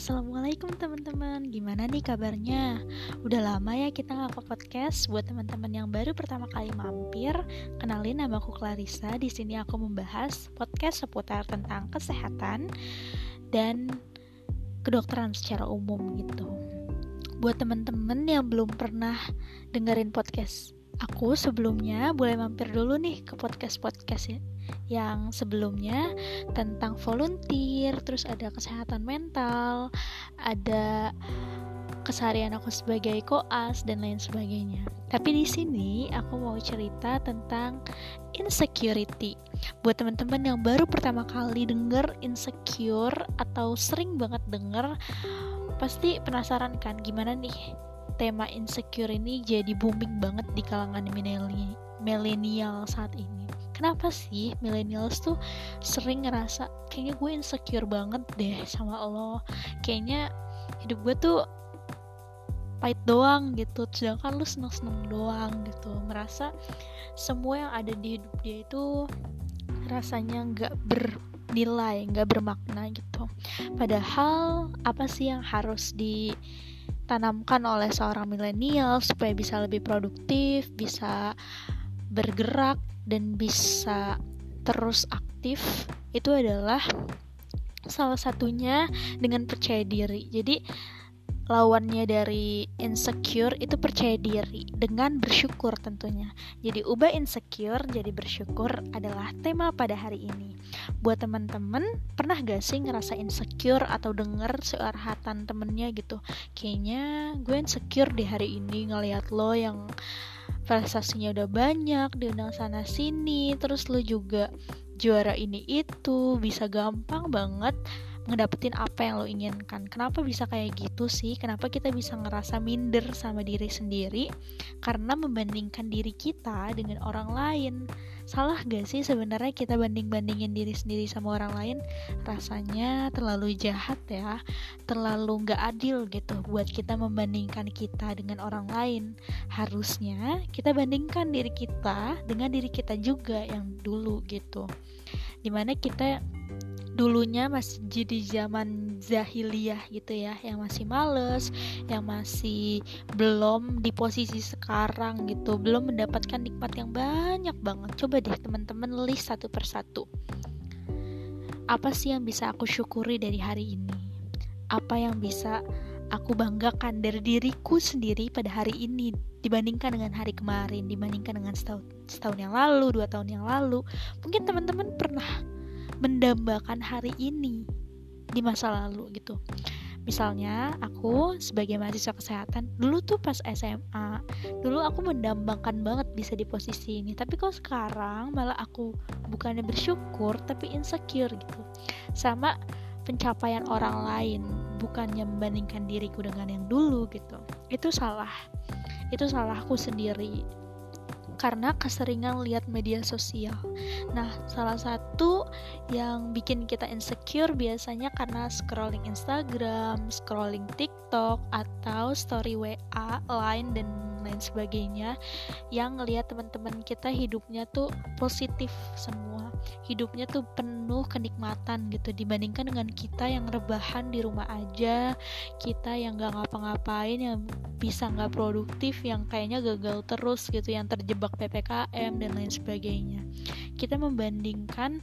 Assalamualaikum teman-teman, gimana nih kabarnya? Udah lama ya kita ngapa podcast buat teman-teman yang baru pertama kali mampir. Kenalin nama aku Clarissa. Di sini aku membahas podcast seputar tentang kesehatan dan kedokteran secara umum gitu. Buat teman-teman yang belum pernah dengerin podcast aku sebelumnya boleh mampir dulu nih ke podcast-podcast ya yang sebelumnya tentang volunteer, terus ada kesehatan mental, ada keseharian aku sebagai koas dan lain sebagainya. Tapi di sini aku mau cerita tentang insecurity. Buat teman-teman yang baru pertama kali denger insecure atau sering banget denger, pasti penasaran kan gimana nih tema insecure ini jadi booming banget di kalangan milenial saat ini. Kenapa sih millennials tuh sering ngerasa kayaknya gue insecure banget deh sama Allah. Kayaknya hidup gue tuh pahit doang gitu sedangkan lu seneng-seneng doang gitu merasa semua yang ada di hidup dia itu rasanya nggak bernilai nggak bermakna gitu padahal apa sih yang harus di ditanamkan oleh seorang milenial supaya bisa lebih produktif, bisa bergerak dan bisa terus aktif itu adalah salah satunya dengan percaya diri. Jadi lawannya dari insecure itu percaya diri dengan bersyukur tentunya. Jadi ubah insecure jadi bersyukur adalah tema pada hari ini. Buat teman-teman, pernah gak sih ngerasa insecure atau denger searhatan temennya gitu? Kayaknya gue insecure di hari ini ngeliat lo yang prestasinya udah banyak, diundang sana sini, terus lo juga juara ini itu, bisa gampang banget ngedapetin apa yang lo inginkan. Kenapa bisa kayak gitu sih? Kenapa kita bisa ngerasa minder sama diri sendiri? Karena membandingkan diri kita dengan orang lain. Salah gak sih sebenarnya kita banding-bandingin diri sendiri sama orang lain? Rasanya terlalu jahat ya. Terlalu gak adil gitu buat kita membandingkan kita dengan orang lain. Harusnya kita bandingkan diri kita dengan diri kita juga yang dulu gitu. Di mana kita dulunya masih jadi zaman zahiliyah gitu ya yang masih males yang masih belum di posisi sekarang gitu belum mendapatkan nikmat yang banyak banget. Coba deh teman-teman list satu persatu. Apa sih yang bisa aku syukuri dari hari ini? Apa yang bisa aku banggakan dari diriku sendiri pada hari ini dibandingkan dengan hari kemarin dibandingkan dengan setahun setahun yang lalu dua tahun yang lalu? Mungkin teman-teman pernah mendambakan hari ini di masa lalu gitu. Misalnya aku sebagai mahasiswa kesehatan dulu tuh pas SMA dulu aku mendambakan banget bisa di posisi ini. Tapi kok sekarang malah aku bukannya bersyukur tapi insecure gitu. Sama pencapaian orang lain bukannya membandingkan diriku dengan yang dulu gitu. Itu salah. Itu salahku sendiri karena keseringan lihat media sosial. Nah, salah satu yang bikin kita insecure biasanya karena scrolling Instagram, scrolling TikTok, atau story WA, Line, dan lain sebagainya yang ngelihat teman-teman kita hidupnya tuh positif semua. Hidupnya tuh penuh kenikmatan gitu dibandingkan dengan kita yang rebahan di rumah aja kita yang gak ngapa-ngapain yang bisa nggak produktif yang kayaknya gagal terus gitu yang terjebak ppkm dan lain sebagainya. Kita membandingkan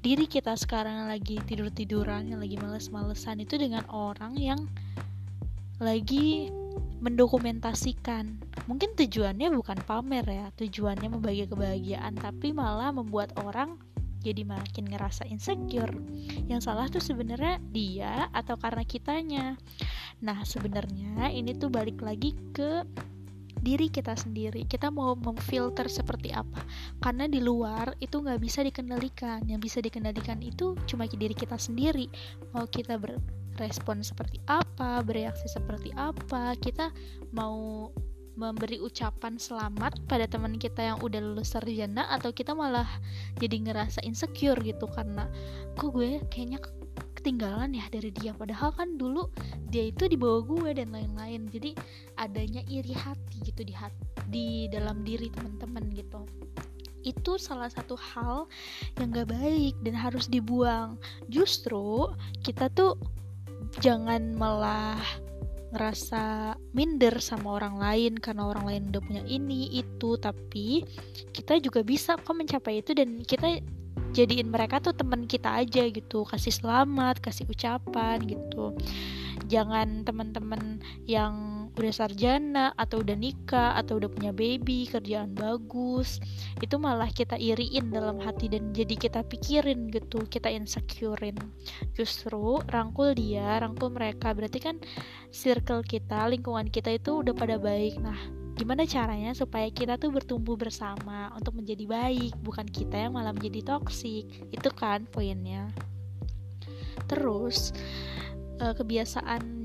diri kita sekarang lagi tidur-tiduran yang lagi males-malesan itu dengan orang yang lagi mendokumentasikan. Mungkin tujuannya bukan pamer ya tujuannya membagi kebahagiaan tapi malah membuat orang jadi makin ngerasa insecure. Yang salah tuh sebenarnya dia atau karena kitanya. Nah sebenarnya ini tuh balik lagi ke diri kita sendiri. Kita mau memfilter seperti apa. Karena di luar itu nggak bisa dikendalikan. Yang bisa dikendalikan itu cuma diri kita sendiri. Mau kita berespon seperti apa bereaksi seperti apa. Kita mau memberi ucapan selamat pada teman kita yang udah lulus sarjana atau kita malah jadi ngerasa insecure gitu karena kok gue kayaknya ketinggalan ya dari dia? Padahal kan dulu dia itu di bawah gue dan lain-lain. Jadi adanya iri hati gitu di hati, di dalam diri teman-teman gitu. Itu salah satu hal yang gak baik dan harus dibuang. Justru kita tuh jangan malah ngerasa minder sama orang lain karena orang lain udah punya ini itu. Tapi kita juga bisa kok mencapai itu dan kita jadiin mereka tuh teman kita aja gitu. Kasih selamat kasih ucapan gitu. Jangan teman-teman yang udah sarjana atau udah nikah atau udah punya baby kerjaan bagus itu malah kita iriin dalam hati dan jadi kita pikirin gitu kita insecurein. Justru rangkul dia rangkul mereka berarti kan circle kita lingkungan kita itu udah pada baik. Nah gimana caranya supaya kita tuh bertumbuh bersama untuk menjadi baik bukan kita yang malah menjadi toksik itu kan poinnya. Terus uh,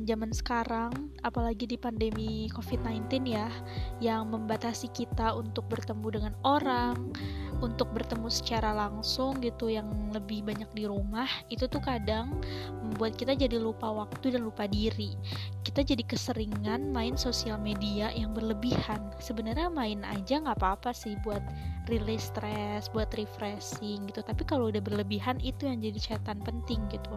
zaman sekarang, apalagi di pandemi COVID-19 ya, yang membatasi kita untuk bertemu dengan orang, untuk bertemu secara langsung gitu yang lebih banyak di rumah, itu tuh kadang membuat kita jadi lupa waktu dan lupa diri. Kita jadi keseringan main sosial media yang berlebihan. Sebenarnya main aja nggak apa-apa sih buat release stress, buat refreshing gitu. Tapi kalau udah berlebihan itu yang jadi catatan penting gitu.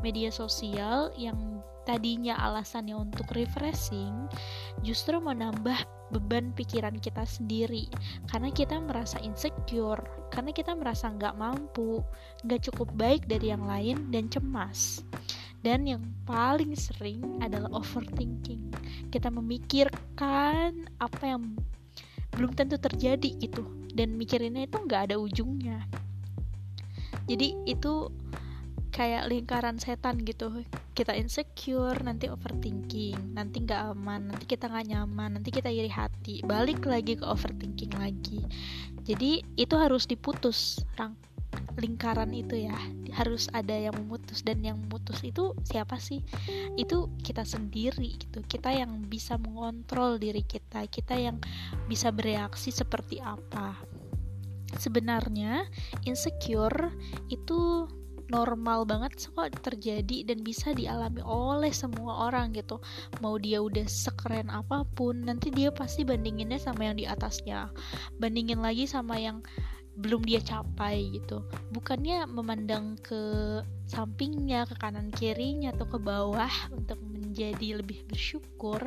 Media sosial yang tadinya alasannya untuk refreshing justru menambah beban pikiran kita sendiri. Karena kita merasa insecure karena kita merasa nggak mampu nggak cukup baik dari yang lain dan cemas. Dan yang paling sering adalah overthinking. Kita memikirkan apa yang belum tentu terjadi itu dan mikirinnya itu nggak ada ujungnya. Jadi itu kayak lingkaran setan gitu. Kita insecure nanti overthinking. Nanti nggak aman nanti kita nggak nyaman nanti kita iri hati. Balik lagi ke overthinking lagi. Jadi itu harus diputus rang. Lingkaran itu ya harus ada yang memutus. Dan yang memutus itu siapa sih? Itu kita sendiri gitu. Kita yang bisa mengontrol diri kita. Kita yang bisa bereaksi seperti apa. Sebenarnya insecure itu normal banget kok terjadi dan bisa dialami oleh semua orang gitu. Mau dia udah sekeren apa pun nanti dia pasti bandinginnya sama yang di atasnya. Bandingin lagi sama yang belum dia capai gitu. Bukannya memandang ke sampingnya ke kanan kirinya atau ke bawah untuk menjadi lebih bersyukur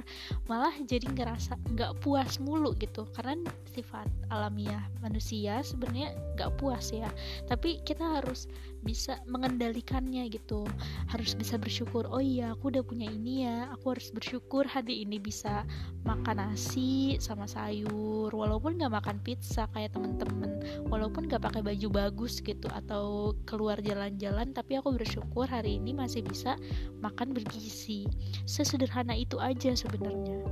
malah jadi ngerasa nggak puas mulu gitu. Karena sifat alamiah manusia sebenarnya nggak puas ya. Tapi kita harus bisa mengendalikannya gitu. Harus bisa bersyukur oh iya aku udah punya ini ya. Aku harus bersyukur hari ini bisa makan nasi sama sayur walaupun nggak makan pizza kayak temen-temen. Walaupun nggak pakai baju bagus gitu atau keluar jalan-jalan tapi aku bersyukur hari ini masih bisa makan bergizi. Sesederhana itu aja sebenarnya.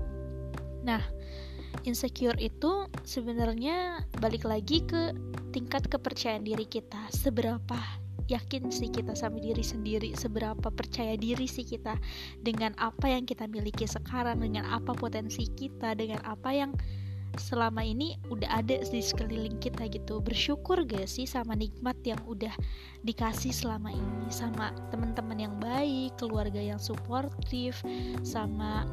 Nah insecure itu sebenarnya balik lagi ke tingkat kepercayaan diri kita. Seberapa yakin sih kita sama diri sendiri? Seberapa percaya diri sih kita dengan apa yang kita miliki sekarang dengan apa potensi kita dengan apa yang selama ini udah ada di sekeliling kita gitu. Bersyukur gak sih sama nikmat yang udah dikasih selama ini? Sama teman-teman yang baik keluarga yang suportif sama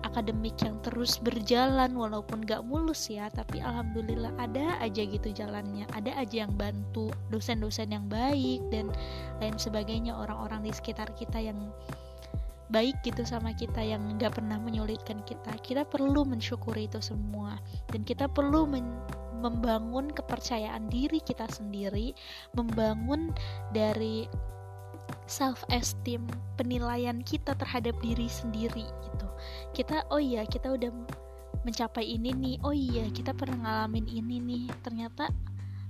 akademik yang terus berjalan walaupun gak mulus ya tapi alhamdulillah ada aja gitu jalannya. Ada aja yang bantu dosen-dosen yang baik dan lain sebagainya orang-orang di sekitar kita yang baik gitu sama kita yang gak pernah menyulitkan kita. Kita perlu mensyukuri itu semua. Dan kita perlu men membangun kepercayaan diri kita sendiri membangun dari self esteem penilaian kita terhadap diri sendiri gitu. Kita oh iya kita udah mencapai ini nih. Oh iya kita pernah ngalamin ini nih. Ternyata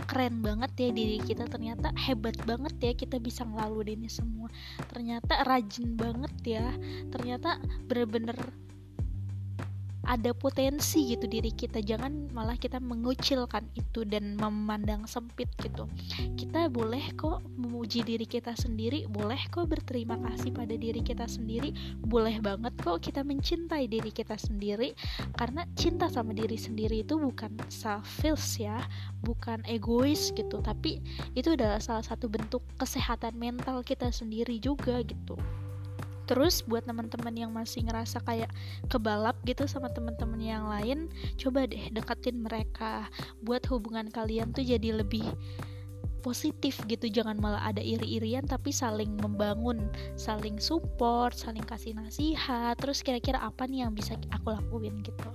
keren banget ya diri kita. Ternyata hebat banget ya kita bisa ngelaluin ini semua. Ternyata rajin banget ya. Ternyata bener-bener ada potensi gitu diri kita. Jangan malah kita mengucilkan itu dan memandang sempit gitu. Kita boleh kok memuji diri kita sendiri boleh kok berterima kasih pada diri kita sendiri boleh banget kok kita mencintai diri kita sendiri. Karena cinta sama diri sendiri itu bukan selfish ya bukan egois gitu tapi itu adalah salah satu bentuk kesehatan mental kita sendiri juga gitu Terus buat teman-teman yang masih ngerasa kayak kebalap gitu sama teman-teman yang lain, coba deh deketin mereka. Buat hubungan kalian tuh jadi lebih positif gitu jangan malah ada iri-irian tapi saling membangun saling support saling kasih nasihat terus kira-kira apa nih yang bisa aku lakuin gitu.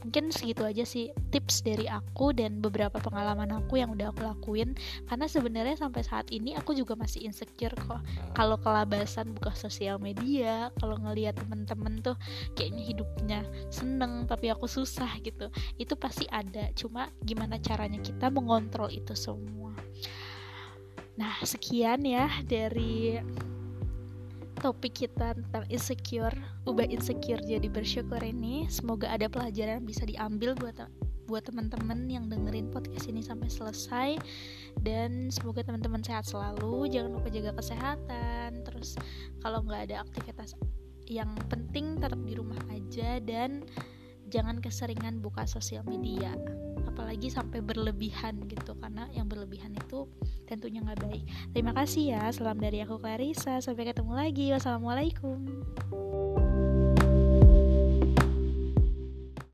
Mungkin segitu aja sih tips dari aku dan beberapa pengalaman aku yang udah aku lakuin karena sebenarnya sampai saat ini aku juga masih insecure kok. Kalau kelabasan buka sosial media kalau ngelihat temen-temen tuh kayaknya hidupnya seneng tapi aku susah gitu itu pasti ada. Cuma gimana caranya kita mengontrol itu semua Nah, sekian ya dari topik kita tentang insecure, ubah insecure jadi bersyukur ini. Semoga ada pelajaran yang bisa diambil buat buat teman-teman yang dengerin podcast ini sampai selesai dan semoga teman-teman sehat selalu. Jangan lupa jaga kesehatan. Terus kalau nggak ada aktivitas yang penting tetap di rumah aja dan jangan keseringan buka sosial media apalagi sampai berlebihan gitu karena yang berlebihan itu tentunya nggak baik. Terima kasih ya salam dari aku Clarissa. Sampai ketemu lagi. Wassalamualaikum